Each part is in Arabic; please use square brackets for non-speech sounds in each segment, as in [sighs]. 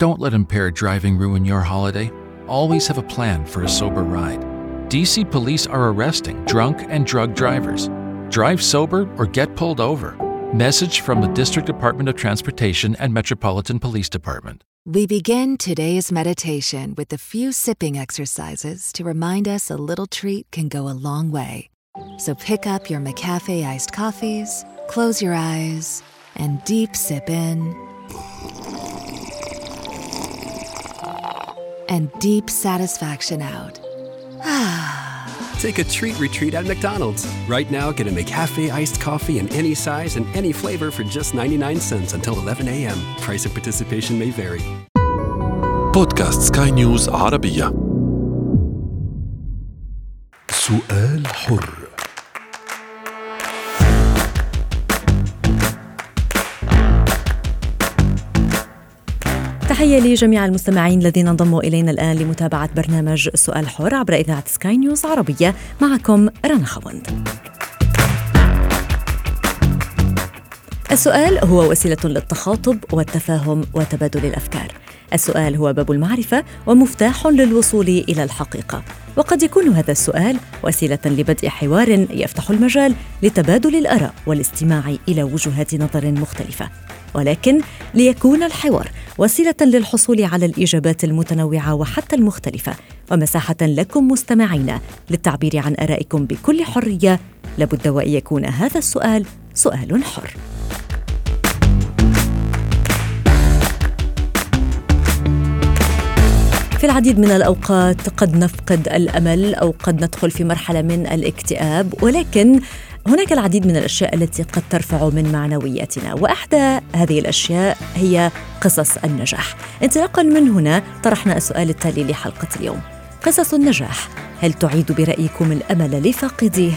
Don't let impaired driving ruin your holiday. Always have a plan for a sober ride. DC police are arresting drunk and drug drivers. Drive sober or get pulled over. Message from the District Department of Transportation and Metropolitan Police Department. We begin today's meditation with a few sipping exercises to remind us a little treat can go a long way. So pick up your McCafe iced coffees, close your eyes, and deep sip in. And deep satisfaction out. [sighs] Take a treat retreat at McDonald's. Right now, get a McCafe iced coffee in any size and any flavor for just 99 cents until 11 a.m. Price of participation may vary. بودكاست سكاي نيوز عربية سؤال حر تحية لجميع المستمعين الذين انضموا إلينا الآن لمتابعة برنامج سؤال حر عبر إذاعة سكاي نيوز عربية. معكم رنا خوند. السؤال هو وسيلة للتخاطب والتفاهم وتبادل الأفكار. السؤال هو باب المعرفة ومفتاح للوصول إلى الحقيقة. وقد يكون هذا السؤال وسيلة لبدء حوار يفتح المجال لتبادل الآراء والاستماع إلى وجهات نظر مختلفة. ولكن ليكون الحوار وسيلة للحصول على الإجابات المتنوعة وحتى المختلفة. ومساحة لكم مستمعين للتعبير عن آرائكم بكل حرية. لابد وإن يكون هذا السؤال سؤال حر. في العديد من الأوقات قد نفقد الأمل أو قد ندخل في مرحلة من الاكتئاب ولكن هناك العديد من الأشياء التي قد ترفع من معنوياتنا وأحدى هذه الأشياء هي قصص النجاح. انطلاقا من هنا طرحنا السؤال التالي لحلقة اليوم. قصص النجاح هل تعيد برأيكم الأمل لفاقديه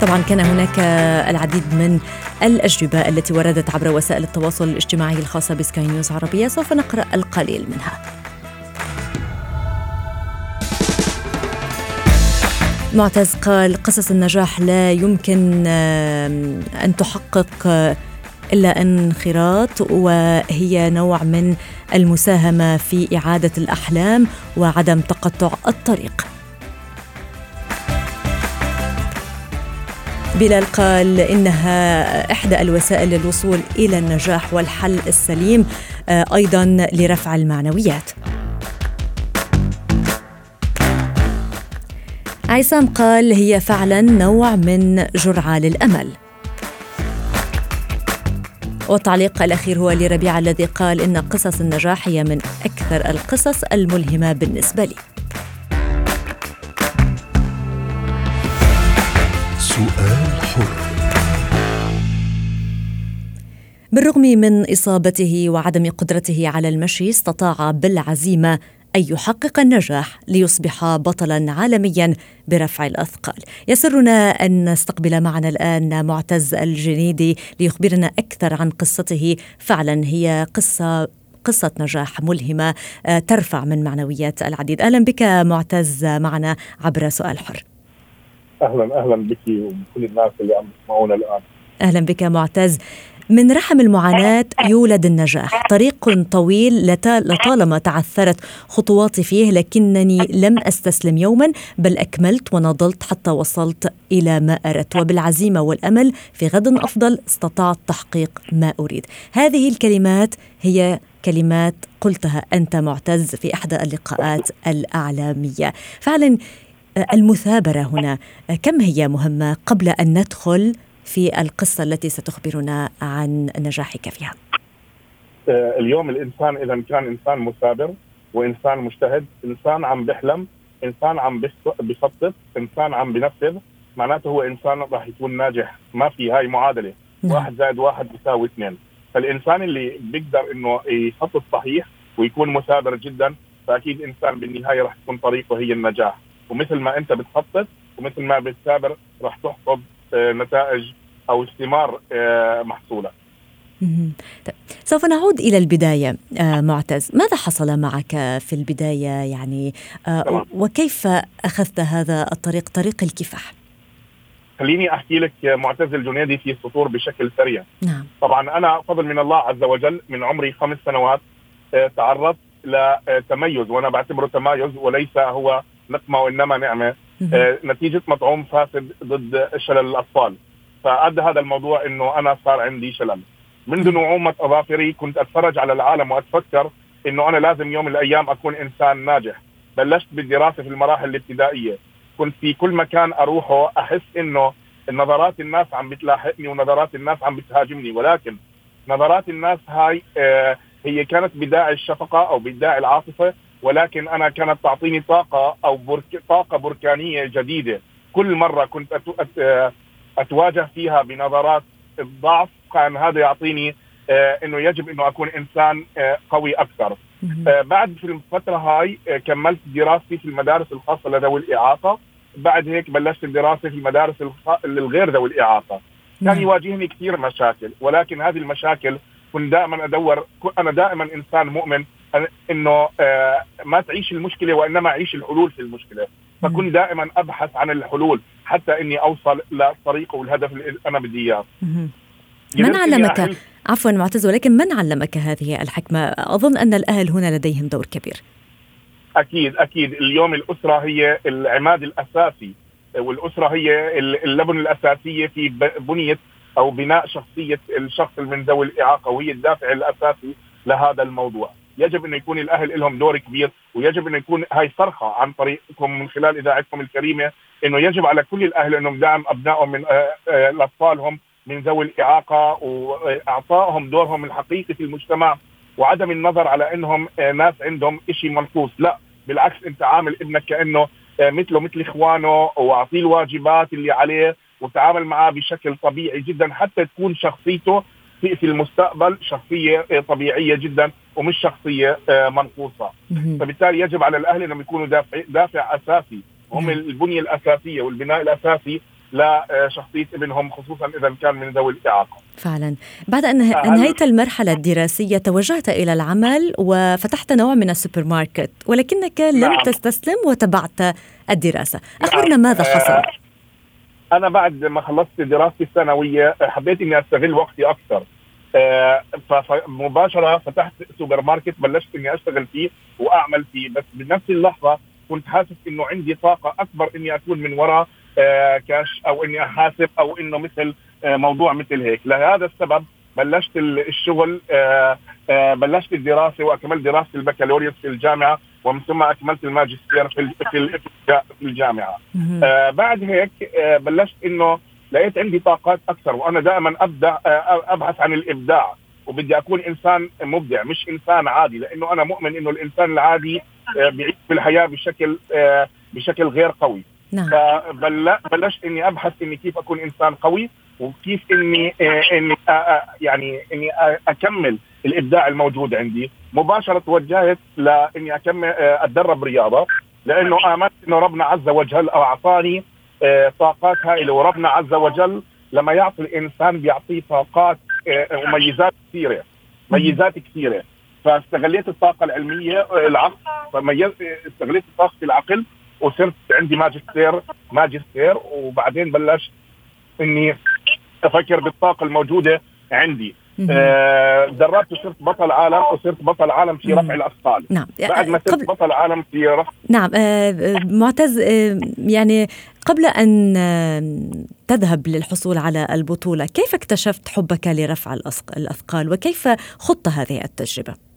طبعا كان هناك العديد من الأجوبة التي وردت عبر وسائل التواصل الاجتماعي الخاصة بسكاي نيوز عربية سوف نقرأ القليل منها. معتز قال قصص النجاح لا يمكن أن تحقق إلا انخراط وهي نوع من المساهمة في إعادة الأحلام وعدم تقطع الطريق. بلال قال إنها إحدى الوسائل للوصول إلى النجاح والحل السليم أيضا لرفع المعنويات. عصام قال هي فعلا نوع من جرعة للأمل. والتعليق الأخير هو لربيع الذي قال إن قصص النجاح هي من أكثر القصص الملهمة بالنسبة لي. سؤال حر. بالرغم من إصابته وعدم قدرته على المشي استطاع بالعزيمة أن يحقق النجاح ليصبح بطلا عالميا برفع الأثقال. يسرنا أن نستقبل معنا الآن معتز الجنيدي ليخبرنا أكثر عن قصته. فعلا هي قصة قصة نجاح ملهمة ترفع من معنويات العديد. أهلا بك معتز معنا عبر سؤال حر. أهلا أهلا بك وكل الناس اللي عم يسمعونا الآن. أهلا بك معتز. من رحم المعاناة يولد النجاح. طريق طويل لطالما تعثرت خطواتي فيه لكنني لم أستسلم يوما بل أكملت ونضلت حتى وصلت إلى ما أردت. وبالعزيمة والأمل في غد أفضل استطعت تحقيق ما أريد. هذه الكلمات هي كلمات قلتها أنت معتز في إحدى اللقاءات الأعلامية. فعلا المثابرة هنا. كم هي مهمة قبل أن ندخل في القصة التي ستخبرنا عن نجاحك فيها. اليوم الإنسان إذا كان إنسان مثابر وإنسان مجتهد إنسان عم بيحلم إنسان عم بيخطط إنسان عم بنفذ معناته هو إنسان راح يكون ناجح. ما في هاي معادلة. نعم. واحد زائد واحد بيساوي اثنين. فالإنسان اللي بيقدر إنه يخطط صحيح ويكون مثابر جدا فأكيد إنسان بالنهاية راح تكون طريقه هي النجاح. ومثل ما أنت بتخطط ومثل ما بتثابر راح تحصد نتائج أو ثمار محصولة. سوف نعود إلى البداية معتز، ماذا حصل معك في البداية؟ يعني وكيف أخذت هذا الطريق طريق الكفاح؟ خليني أحكي لك معتز الجنيدي في سطور بشكل سريع. نعم. طبعا أنا فضل من الله عز وجل من عمري خمس سنوات آه، تعرضت لتميز وأنا بعتبره تمايز وليس هو نقمة وإنما نعمة. آه، نتيجة مطعوم فاسد ضد شلل الأطفال. فأدى هذا الموضوع إنه أنا صار عندي شلل. منذ نعومة أظافري كنت أتفرج على العالم وأتفكر إنه أنا لازم يوم من الأيام أكون إنسان ناجح. بلشت بالدراسه في المراحل الابتدائية. كنت في كل مكان أروحه أحس إنه نظرات الناس عم بتلاحقني ونظرات الناس عم بتهاجمني. ولكن نظرات الناس هاي آه هي كانت بداعي الشفقة أو بداعي العاطفة. ولكن أنا كانت تعطيني طاقة أو برك طاقة بركانية جديدة. كل مرة كنت أت... أت... أتواجه فيها بنظرات الضعف كان هذا يعطيني آه إنه يجب إنه أكون إنسان آه قوي أكثر. آه بعد في الفترة هاي كملت دراستي في المدارس الخاصة لذوي الإعاقة. بعد هيك بلشت الدراسه في المدارس الغير ذوي الإعاقة. كان يواجهني كثير مشاكل ولكن هذه المشاكل كنت دائما أدور أنا دائما إنسان مؤمن إنه آه ما تعيش المشكلة وإنما أعيش الحلول في المشكلة. فكنت دائما أبحث عن الحلول حتى إني أوصل للطريق والهدف اللي أنا بدي إياه. من علمك؟ عفوا معتز ولكن من علمك هذه الحكمة؟ أظن أن الأهل هنا لديهم دور كبير. أكيد أكيد. اليوم الأسرة هي العماد الأساسي والأسرة هي اللبن الأساسية في بنية أو بناء شخصية الشخص من ذوي الإعاقة وهي الدافع الأساسي لهذا الموضوع. يجب انه يكون الأهل لهم دور كبير ويجب انه يكون هاي صرخة عن طريقكم من خلال إذاعتكم الكريمة إنه يجب على كل الأهل أنهم دعم أبنائهم من اطفالهم من ذوي الإعاقة وإعطائهم دورهم الحقيقي في المجتمع وعدم النظر على إنهم ناس عندهم شيء منقوص. لا بالعكس أنت عامل ابنك كأنه مثله مثل إخوانه وأعطيه الواجبات اللي عليه وتعامل معاه بشكل طبيعي جدا حتى تكون شخصيته في في المستقبل شخصية طبيعية جدا ومش شخصية منقوصة فبالتالي يجب على الأهل انهم يكونوا دافع دافع أساسي هم البنية الأساسية والبناء الأساسي لشخصيه ابنهم خصوصا إذا كان من ذوي الإعاقة. فعلا، بعد أن انهيت المرحلة الدراسية توجهت إلى العمل وفتحت نوع من السوبر ماركت ولكنك لم نعم. تستسلم وتبعت الدراسة، أخبرنا نعم. ماذا حصل؟ أنا بعد ما خلصت دراستي الثانوية حبيت إني أستغل وقتي أكثر. فمباشره فتحت سوبر ماركت بلشت إني أشتغل فيه وأعمل فيه. بس بنفس اللحظة كنت حاسس إنه عندي طاقة أكبر إني أكون من وراء كاش أو إني أحاسب أو إنه مثل موضوع مثل هيك. لهذا السبب بلشت الشغل بلشت الدراسة وأكملت دراسه البكالوريوس في الجامعة. ومن ثم أكملت الماجستير في في الجامعة. آه بعد هيك آه بلشت إنه لقيت عندي طاقات أكثر وأنا دائما أبدأ آه أبحث عن الإبداع وبدي أكون إنسان مبدع مش إنسان عادي لأنه أنا مؤمن إنه الإنسان العادي آه بيعيش في الحياة بشكل آه بشكل غير قوي. نعم. فبلشت إني أبحث إني كيف أكون إنسان قوي وكيف إني آه إني آه يعني إني أكمل الإبداع الموجود عندي. مباشرة توجهت لاني أكمل أتدرب رياضة لأنه آمنت إنه ربنا عز وجل أعطاني طاقات هائله وربنا عز وجل لما يعطي الإنسان بيعطيه طاقات وميزات كثيرة ميزات كثيرة. فاستغليت الطاقة العلمية العقل استغليت طاقه العقل وصرت عندي ماجستير ماجستير وبعدين بلشت إني أفكر بالطاقة الموجودة عندي. آه دربت وصرت بطل عالم وصرت بطل عالم في رفع الأثقال. نعم. بعد ما صرت قبل... بطل عالم في رفع نعم آه معتز آه يعني قبل أن تذهب للحصول على البطولة كيف اكتشفت حبك لرفع الأثقال؟ وكيف خضت هذه التجربة؟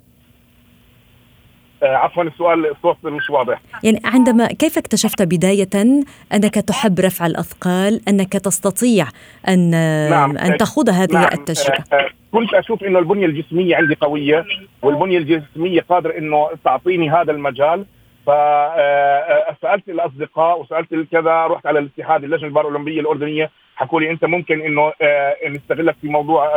عفوا السؤال الصوت مش واضح. يعني عندما كيف اكتشفت بداية أنك تحب رفع الأثقال أنك تستطيع أن نعم. أن تخوض هذه نعم. التجربة كنت أشوف أنه البنية الجسمية عندي قوية والبنية الجسمية قادرة أنه تعطيني هذا المجال. فسالت الأصدقاء وسألت الكذا رحت على الاتحاد اللجنة البارالمبيه الأردنية. حكوا لي أنت ممكن إنه نستغلك في موضوع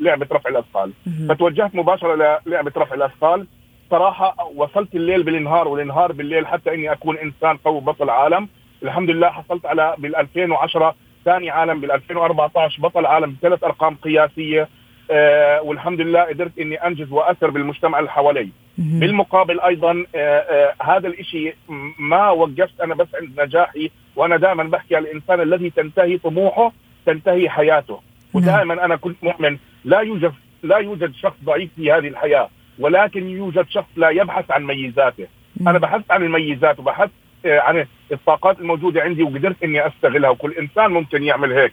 لعبة رفع الأثقال. فتوجهت مباشرة للعبه رفع الأثقال. صراحة وصلت الليل بالنهار والنهار بالليل حتى إني أكون إنسان قوي بطل عالم. الحمد لله حصلت على بال 2010 ثاني عالم بال 2014 بطل عالم بثلاث أرقام قياسية آه والحمد لله قدرت إني أنجز وأثر بالمجتمع اللي حوالي. بالمقابل أيضا آه، آه، هذا الشيء ما وقفت أنا بس عند نجاحي وأنا دائما بحكي على الإنسان الذي تنتهي طموحه تنتهي حياته. نعم. ودائما أنا كنت مؤمن لا يوجد لا يوجد شخص ضعيف في هذه الحياة. ولكن يوجد شخص لا يبحث عن ميزاته. أنا بحثت عن الميزات وبحثت آه، عن الطاقات الموجودة عندي وقدرت إني أستغلها. وكل إنسان ممكن يعمل هيك.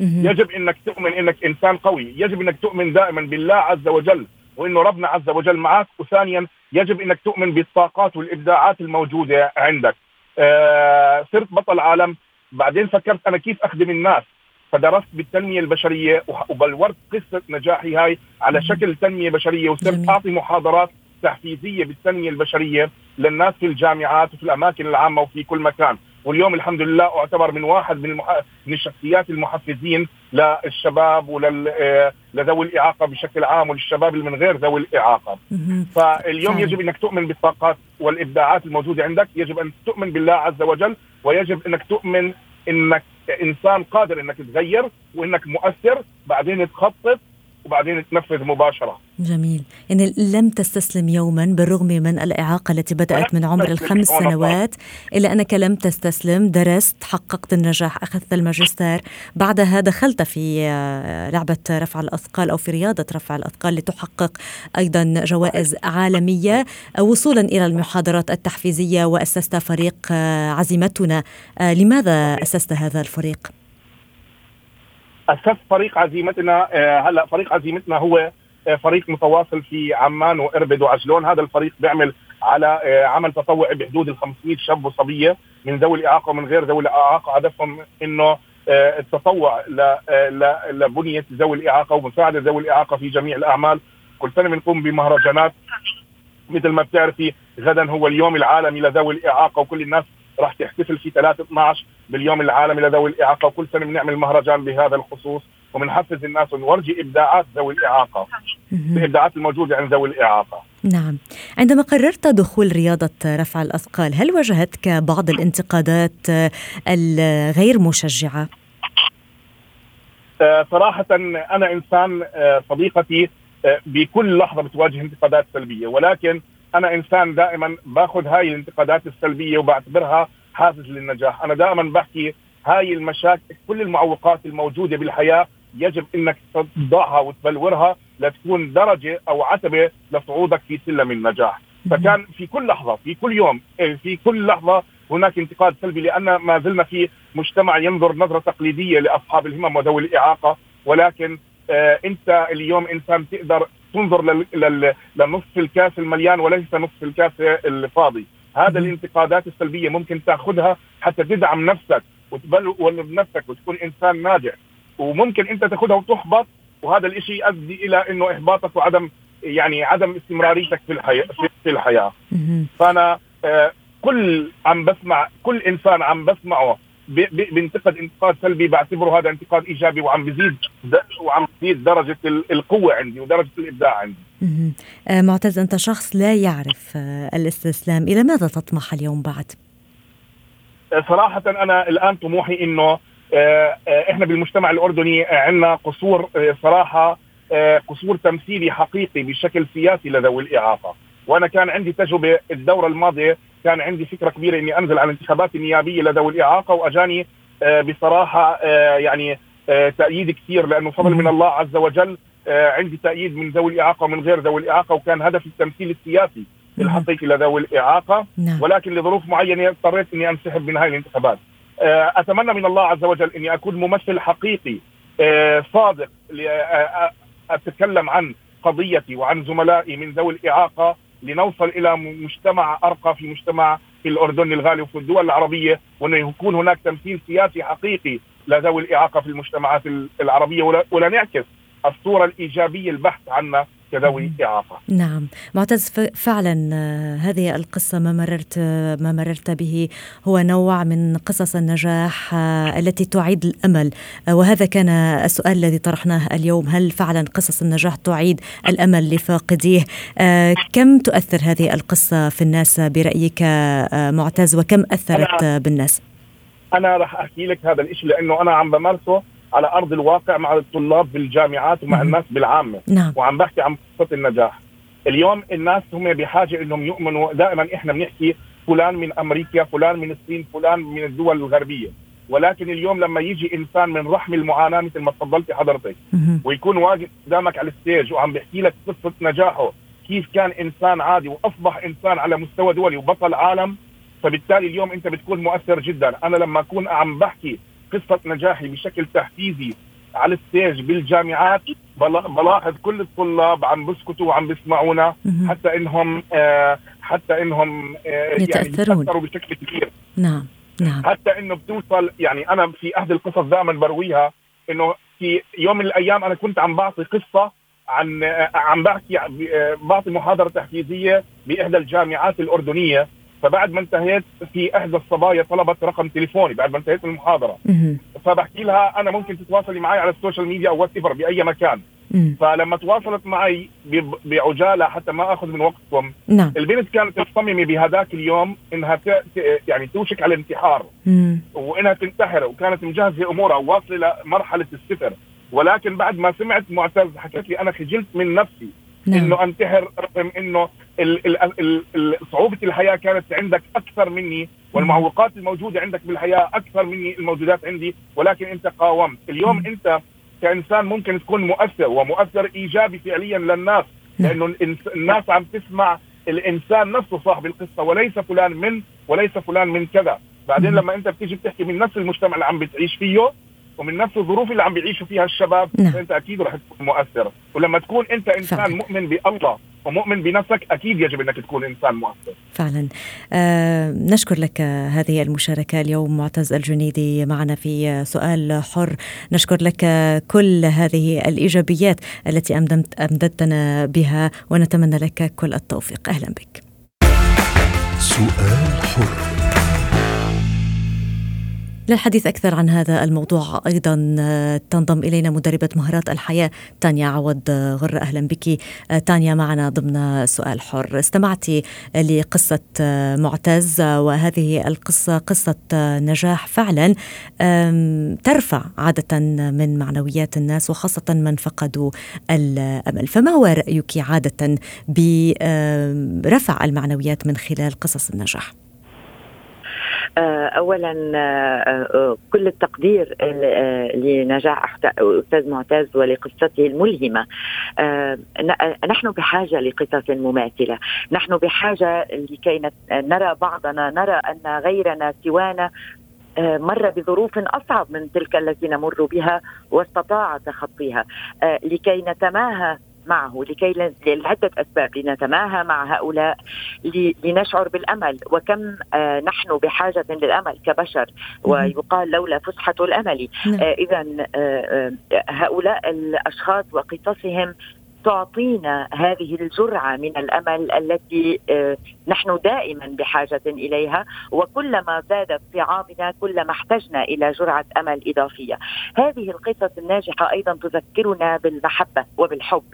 يجب إنك تؤمن إنك إنسان قوي. يجب إنك تؤمن دائما بالله عز وجل وإنه ربنا عز وجل معك. وثانيا يجب إنك تؤمن بالطاقات والإبداعات الموجودة عندك. آه صرت بطل عالم. بعدين فكرت أنا كيف أخدم الناس. فدرست بالتنمية البشرية وبلورت قصة نجاحي هاي على شكل تنمية بشرية وصرت أعطي محاضرات تحفيزية بالتنمية البشرية للناس في الجامعات وفي الأماكن العامة وفي كل مكان. واليوم الحمد لله أعتبر من واحد من, المح... من الشخصيات المحفزين للشباب ولل آه، لذوي الإعاقة بشكل عام وللشباب اللي من غير ذوي الإعاقة. فاليوم يجب إنك تؤمن بالطاقات والإبداعات الموجودة عندك، يجب أن تؤمن بالله عز وجل ويجب إنك تؤمن إنك إنسان قادر إنك تغير وإنك مؤثر بعدين تخطط وبعدين تنفذ مباشرة. جميل، يعني لم تستسلم يوما بالرغم من الإعاقة التي بدأت من عمر الخمس سنوات الا أنك لم تستسلم، درست، حققت النجاح، أخذت الماجستير، بعدها دخلت في آه، لعبة رفع الأثقال أو في رياضة رفع الأثقال لتحقق أيضا جوائز عالمية وصولا إلى المحاضرات التحفيزية وأسست فريق آه، عزيمتنا، آه، لماذا أسست هذا الفريق؟ اسس فريق عزيمتنا آه، هلا فريق عزيمتنا هو آه، فريق متواصل في عمان وإربد وعجلون هذا الفريق بيعمل على آه، عمل تطوعي بحدود ال 500 شاب وصبية من ذوي الإعاقة ومن غير ذوي الإعاقة. هدفهم إنه التطوع لبنية ذوي الإعاقة ومساعدة ذوي الإعاقة في جميع الأعمال. كل سنة بنقوم بمهرجانات. مثل ما بتعرفي غدا هو اليوم العالمي لذوي الإعاقة وكل الناس راح تحتفل في 3 12 باليوم العالمي لذوي الإعاقة وكل سنة بنعمل مهرجان بهذا الخصوص وبنحفز الناس ونورجي إبداعات ذوي الإعاقة. الإبداعات الموجودة عند ذوي الإعاقة. نعم. عندما قررت دخول رياضة رفع الأثقال هل واجهتك بعض الانتقادات الغير مشجعة؟ آه، صراحة أنا إنسان آه، صديقتي آه، بكل لحظة بتواجه انتقادات سلبية ولكن إنسان دائما باخذ هاي الانتقادات السلبية وبعتبرها حافز للنجاح. أنا دائما بحكي هاي المشاكل كل المعوقات الموجودة بالحياة يجب إنك تضعها وتبلورها لتكون درجة أو عتبة لصعودك في سلم النجاح. فكان في كل لحظة في كل يوم إيه، في كل لحظة هناك انتقاد سلبي لأن ما زلنا في مجتمع ينظر نظرة تقليدية لأصحاب الهمم وذوي الإعاقة. ولكن آه أنت اليوم إنسان تقدر تنظر لنصف الكاس المليان وليس نصف الكاس الفاضي. هذا الانتقادات السلبية ممكن تأخذها حتى تدعم نفسك وتبلور نفسك وتكون إنسان ناجح. وممكن أنت تأخذها وتحبط وهذا الشيء يؤدي إلى إنه إحباطك وعدم يعني عدم استمراريتك في الحياة في الحياة. فأنا آه، كل عم بسمع كل إنسان عم بسمعه بينتقد انتقاد سلبي بعتبره هذا انتقاد إيجابي وعم بزيد وعم بزيد درجة القوة عندي ودرجة الإبداع عندي. آه، معتز أنت شخص لا يعرف آه، الاستسلام، إلى ماذا تطمح اليوم بعد؟ آه، صراحة أنا الآن طموحي إنه إحنا بالمجتمع الأردني عندنا قصور صراحة قصور تمثيلي حقيقي بشكل سياسي لذوي الإعاقة، وأنا كان عندي تجربة الدورة الماضية كان عندي فكرة كبيرة إني أنزل على الانتخابات النيابية لذوي الإعاقة وأجاني بصراحة يعني تأييد كثير لأنه فضل من الله عز وجل عندي تأييد من ذوي الإعاقة ومن غير ذوي الإعاقة وكان هدف التمثيل السياسي الحقيقي لذوي الإعاقة نعم. ولكن لظروف معينة اضطريت إني أنسحب من هاي الانتخابات. أتمنى من الله عز وجل إني أكون ممثل حقيقي صادق أتكلم عن قضيتي وعن زملائي من ذوي الإعاقة لنوصل إلى مجتمع أرقى في مجتمع في الأردن الغالي وفي الدول العربية وأنه يكون هناك تمثيل سياسي حقيقي لذوي الإعاقة في المجتمعات العربية ولا نعكس. الصورة الإيجابية البحث عنها كذوي إعاقة. نعم. معتز فعلا آه، هذه القصة ما مررت آه، ما مررت به هو نوع من قصص النجاح آه، التي تعيد الأمل. وهذا كان السؤال الذي طرحناه اليوم. هل فعلا قصص النجاح تعيد الأمل لفاقديه؟ كم تؤثر هذه القصة في الناس برأيك معتز؟ وكم أثرت أنا بالناس؟ أنا راح أحكي لك هذا الشيء لأنه أنا عم بمارسه على أرض الواقع مع الطلاب بالجامعات ومع الناس بالعامة. نعم. وعم بحكي عن قصة النجاح. اليوم الناس هم بحاجة إنهم يؤمنوا. دائما إحنا بنحكي فلان من أمريكا فلان من الصين فلان من الدول الغربية. ولكن اليوم لما يجي إنسان من رحم المعاناة مثل ما تفضلتي حضرتك ويكون واقف قدامك على ال stage وعم بيحكي لك قصة نجاحه كيف كان إنسان عادي وأصبح إنسان على مستوى دولي وبطل عالم فبالتالي اليوم انت بتكون مؤثر جدا. أنا لما أكون عم بحكي قصة نجاحي بشكل تحفيزي على ال stage بالجامعات بلاحظ كل الطلاب عم بسكتوا وعم بيسمعونا حتى إنهم آه حتى إنهم آه يتأثرون. يعني بشكل كبير. نعم نعم. حتى إنه بتوصل يعني أنا في أحد القصص دائما برويها إنه في يوم من الأيام أنا كنت عم بعطي قصة عن آه، عم بحكي آه، بعطي محاضرة تحفيزية بإحدى الجامعات الأردنية. فبعد ما انتهيت في إحدى الصبايا طلبت رقم تليفوني بعد ما انتهيت من المحاضرة. فبحكي لها أنا ممكن تتواصلي معي على ال social media أو وات بأي مكان. فلما تواصلت معي بعجالة حتى ما أخذ من وقتكم نعم. البنت كانت مصممه بهذاك اليوم إنها ت... يعني توشك على الانتحار. وإنها تنتحر وكانت مجهزة أمورها وواصلة لمرحله السفر ولكن بعد ما سمعت معتز حكت لي أنا خجلت من نفسي. نعم. إنه أنتحر رغم إنه صعوبة الحياة كانت عندك أكثر مني والمعوقات الموجودة عندك بالحياة أكثر مني الموجودات عندي ولكن أنت قاومت اليوم م. أنت كإنسان ممكن تكون مؤثر ومؤثر إيجابي فعليا للناس نعم. لأنه الناس عم تسمع الإنسان نفسه صاحب القصة وليس فلان من وليس فلان من كذا بعدين لما أنت بتيجي بتحكي من نفس المجتمع اللي عم بتعيش فيه ومن نفس الظروف اللي عم بيعيشوا فيها الشباب نعم. انت أكيد رح تكون مؤثر. ولما تكون أنت إنسان فعلا. مؤمن بالله ومؤمن بنفسك أكيد يجب إنك تكون إنسان مؤثر. فعلا. آه نشكر لك هذه المشاركة اليوم معتز الجنيدي معنا في سؤال حر. نشكر لك كل هذه الإيجابيات التي امددت أمددتنا بها ونتمنى لك كل التوفيق. أهلا بك. سؤال حر. للحديث أكثر عن هذا الموضوع. أيضا آه، تنضم إلينا مدربة مهارات الحياة تانيا عوض آه، غر. أهلا بك. آه، تانيا معنا ضمن سؤال حر. استمعت لقصة معتز وهذه القصة قصة نجاح فعلا ترفع عادة من معنويات الناس وخاصة من فقدوا الأمل. فما هو رأيك عادة برفع المعنويات من خلال قصص النجاح؟ آه، اولا آه، آه، كل التقدير لنجاح أستاذ معتز ولقصته الملهمة. نحن بحاجة لقصص مماثلة. نحن بحاجة لكي نرى بعضنا نرى أن غيرنا سوانا مر بظروف أصعب من تلك التي نمر بها واستطاع تخطيها. لكي نتماهى معه لكي لعدة أسباب لنتماهى مع هؤلاء لنشعر بالأمل. وكم آه، نحن بحاجة للأمل كبشر. ويقال لولا فسحة الأمل. نعم. آه، إذا آه، هؤلاء الأشخاص وقصصهم تعطينا هذه الجرعة من الأمل التي نحن دائما بحاجة إليها وكلما زادت صعابنا كلما احتجنا إلى جرعة أمل إضافية. هذه القصص الناجحة أيضا تذكرنا بالمحبة وبالحب.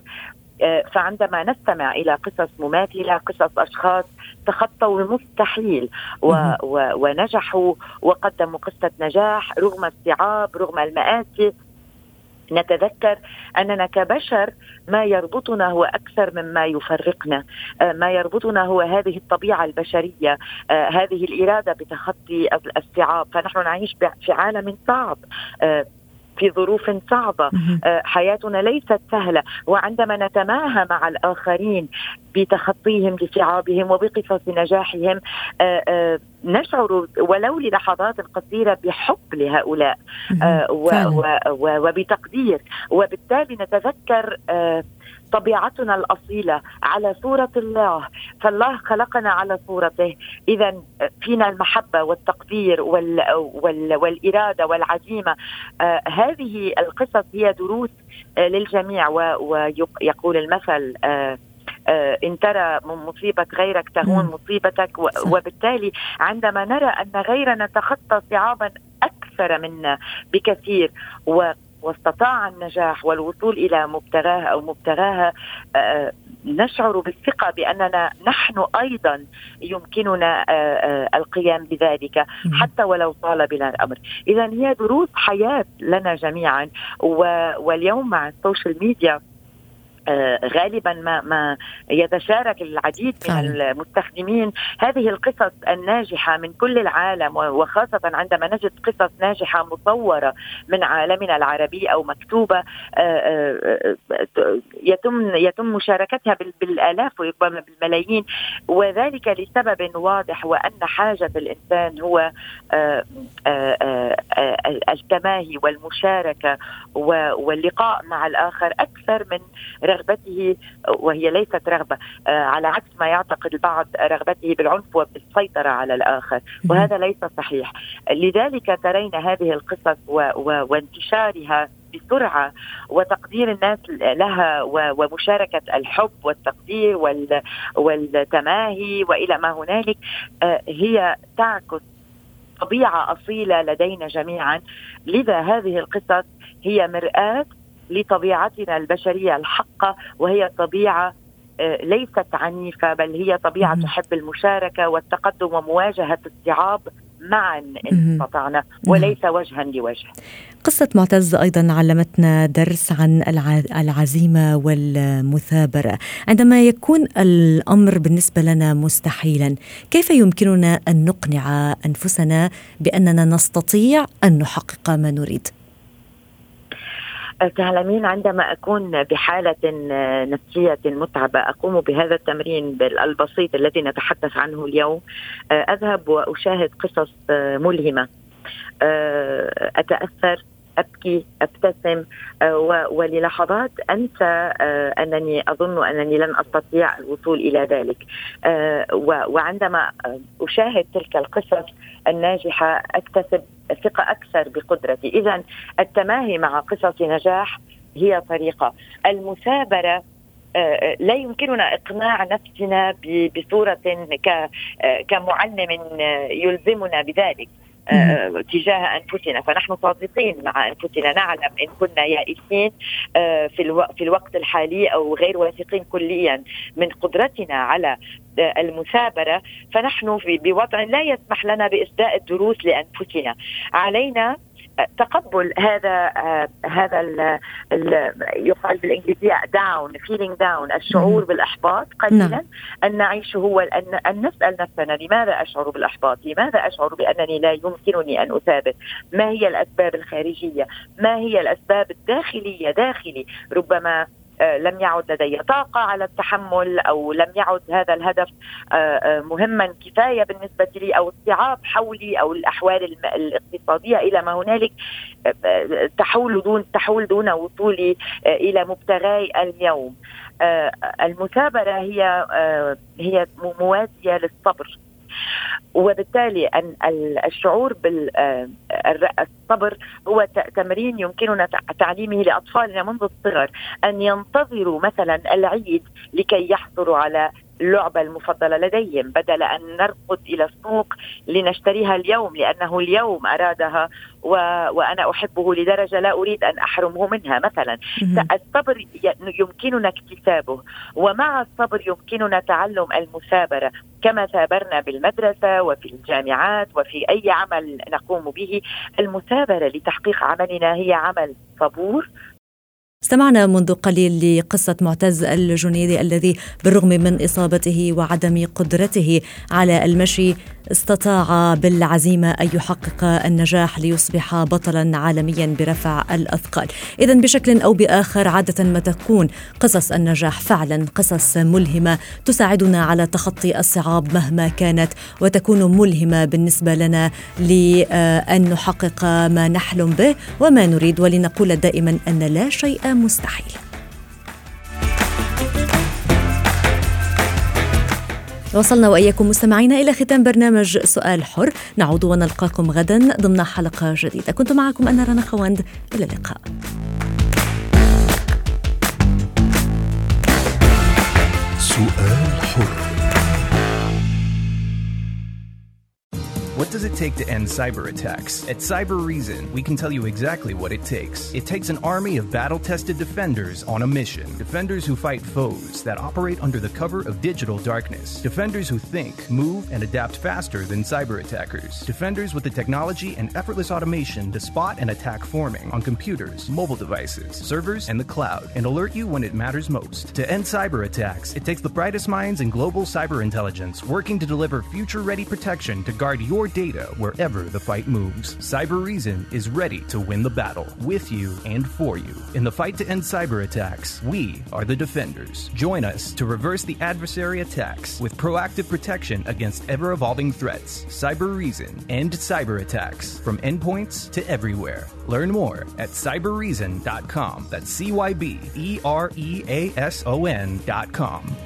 فعندما نستمع إلى قصص مماثلة قصص أشخاص تخطوا المستحيل و و ونجحوا وقدموا قصة نجاح رغم الصعاب رغم المآسي نتذكر أننا كبشر ما يربطنا هو أكثر مما يفرقنا، آه، ما يربطنا هو هذه الطبيعة البشرية، آه، هذه الإرادة بتخطي الصعاب، فنحن نعيش في عالم صعب. آه، في ظروف صعبة. حياتنا ليست سهلة. وعندما نتماهى مع الآخرين بتخطيهم لصعابهم وبقصص نجاحهم نشعر ولو للحظات قصيره بحب لهؤلاء. وبتقدير. وبالتالي نتذكر طبيعتنا الأصيلة على صورة الله فالله خلقنا على صورته. اذا فينا المحبة والتقدير وال وال والإرادة والعزيمة. آه هذه القصص هي دروس آه للجميع ويقول المثل آه آه إن ترى مصيبة غيرك تهون مصيبتك وبالتالي عندما نرى أن غيرنا تخطى صعابا أكثر منا بكثير واستطاع النجاح والوصول إلى مبتغاه أو مبتغاها آه، نشعر بالثقة بأننا نحن أيضا يمكننا آه، آه، القيام بذلك حتى ولو طال بنا الامر، اذا هي دروس حياة لنا جميعا واليوم مع السوشيال ميديا غالبا ما ما يتشارك العديد من فعلا. المستخدمين هذه القصص الناجحة من كل العالم وخاصة عندما نجد قصص ناجحة مصورة من عالمنا العربي أو مكتوبة آه، يتم يتم مشاركتها بالآلاف وربما بالملايين وذلك لسبب واضح وأن حاجة الإنسان هو التماهي والمشاركة واللقاء مع الآخر أكثر من رغبته وهي ليست رغبة آه، على عكس ما يعتقد البعض رغبته بالعنف وبالسيطرة على الآخر وهذا ليس صحيح. لذلك ترين هذه القصص وانتشارها بسرعة وتقدير الناس لها ومشاركة الحب والتقدير والتماهي وإلى ما هنالك آه، هي تعكس طبيعة أصيلة لدينا جميعا. لذا هذه القصص هي مرآة لطبيعتنا البشرية الحقة وهي طبيعة آه، ليست عنيفة بل هي طبيعة تحب المشاركة والتقدم ومواجهة الصعاب معا إن استطعنا وليس وجها لوجه. قصة معتز أيضا علمتنا درس عن العزيمة والمثابرة عندما يكون الأمر بالنسبة لنا مستحيلا كيف يمكننا أن نقنع أنفسنا بأننا نستطيع أن نحقق ما نريد؟ تعلمين عندما أكون بحالة نفسية متعبة أقوم بهذا التمرين البسيط الذي نتحدث عنه اليوم. أذهب وأشاهد قصص ملهمة. أتأثر أبكي أبتسم وللحظات أنسى أنني أظن أنني لن أستطيع الوصول إلى ذلك. وعندما أشاهد تلك القصص الناجحة أكتسب ثقة أكثر بقدرتي، اذا التماهي مع قصص نجاح هي طريقة، المثابرة آه، آه، لا يمكننا إقناع نفسنا بصورة آه، كمعلم يلزمنا بذلك. تجاه انفسنا فنحن صادقين مع انفسنا نعلم إن كنا يائسين في في الوقت الحالي أو غير واثقين كليا من قدرتنا على المثابرة. فنحن بوضع لا يسمح لنا باسداء الدروس لانفسنا علينا تقبل هذا آه هذا ال ال يقال بالإنجليزية down feeling down الشعور بالإحباط قليلا نعم. أن نعيشه هو أن نسأل نفسنا لماذا أشعر بالإحباط؟ لماذا أشعر بأنني لا يمكنني أن اثابر؟ ما هي الأسباب الخارجية؟ ما هي الأسباب الداخلية داخلي؟ ربما لم يعد لدي طاقة على التحمل أو لم يعد هذا الهدف آه، آه، مهما كفاية بالنسبة لي أو الصعاب حولي أو الأحوال الاقتصادية إلى ما هنالك تحول دون تحول دون وصولي إلى مبتغاي اليوم. المثابرة هي هي موازية للصبر. وبالتالي أن الشعور بالصبر هو تمرين يمكننا تعليمه لأطفالنا منذ الصغر أن ينتظروا مثلا العيد لكي يحصلوا على اللعبة المفضلة لديهم بدل أن نرقد إلى السوق لنشتريها اليوم لأنه اليوم أرادها و... وأنا أحبه لدرجة لا أريد أن أحرمه منها. مثلا الصبر يمكننا اكتسابه ومع الصبر يمكننا تعلم المثابرة. كما ثابرنا بالمدرسة وفي الجامعات وفي أي عمل نقوم به المثابرة لتحقيق عملنا هي عمل صبور استمعنا منذ قليل لقصة معتز الجنيدي الذي بالرغم من إصابته وعدم قدرته على المشي استطاع بالعزيمة أن يحقق النجاح ليصبح بطلا عالميا برفع الأثقال. إذا بشكل أو بآخر عادة ما تكون قصص النجاح فعلا قصص ملهمة تساعدنا على تخطي الصعاب مهما كانت وتكون ملهمة بالنسبة لنا لأن نحقق ما نحلم به وما نريد ولنقول دائما أن لا شيء مستحيل. وصلنا وإياكم مستمعينا إلى ختام برنامج سؤال حر. نعود ونلقاكم غدا ضمن حلقة جديدة. كنت معكم أنا رنا خوند إلى اللقاء. سؤال حر. Does it take to end cyber attacks? At Cyber Reason, we can tell you exactly what it takes. It takes an army of battle tested defenders on a mission. Defenders who fight foes that operate under the cover of digital darkness. Defenders who think, move, and adapt faster than cyber attackers. Defenders with the technology and effortless automation to spot and attack forming on computers, mobile devices, servers, and the cloud, and alert you when it matters most. To end cyber attacks, it takes the brightest minds in global cyber intelligence working to deliver future ready protection to guard your data wherever the fight moves. Cyber Reason is ready to win the battle with you and for you. In the fight to end cyber attacks, we are the defenders. Join us to reverse the adversary attacks with proactive protection against ever evolving threats. Cyber Reason end cyber attacks from endpoints to everywhere. Learn more at cyberreason.com. That's C Y B E R E A S O N.com.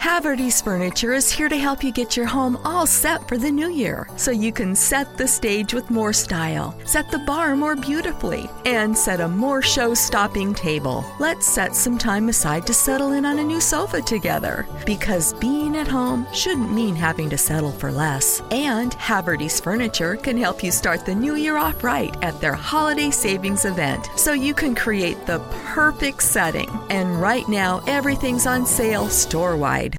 Haverty's Furniture is here to help you get your home all set for the new year so you can set the stage with more style, set the bar more beautifully, and set a more show stopping table. Let's set some time aside to settle in on a new sofa together because being at home shouldn't mean having to settle for less. And Haverty's Furniture can help you start the new year off right at their holiday savings event so you can create the perfect setting. And right now, everything's on sale store wide.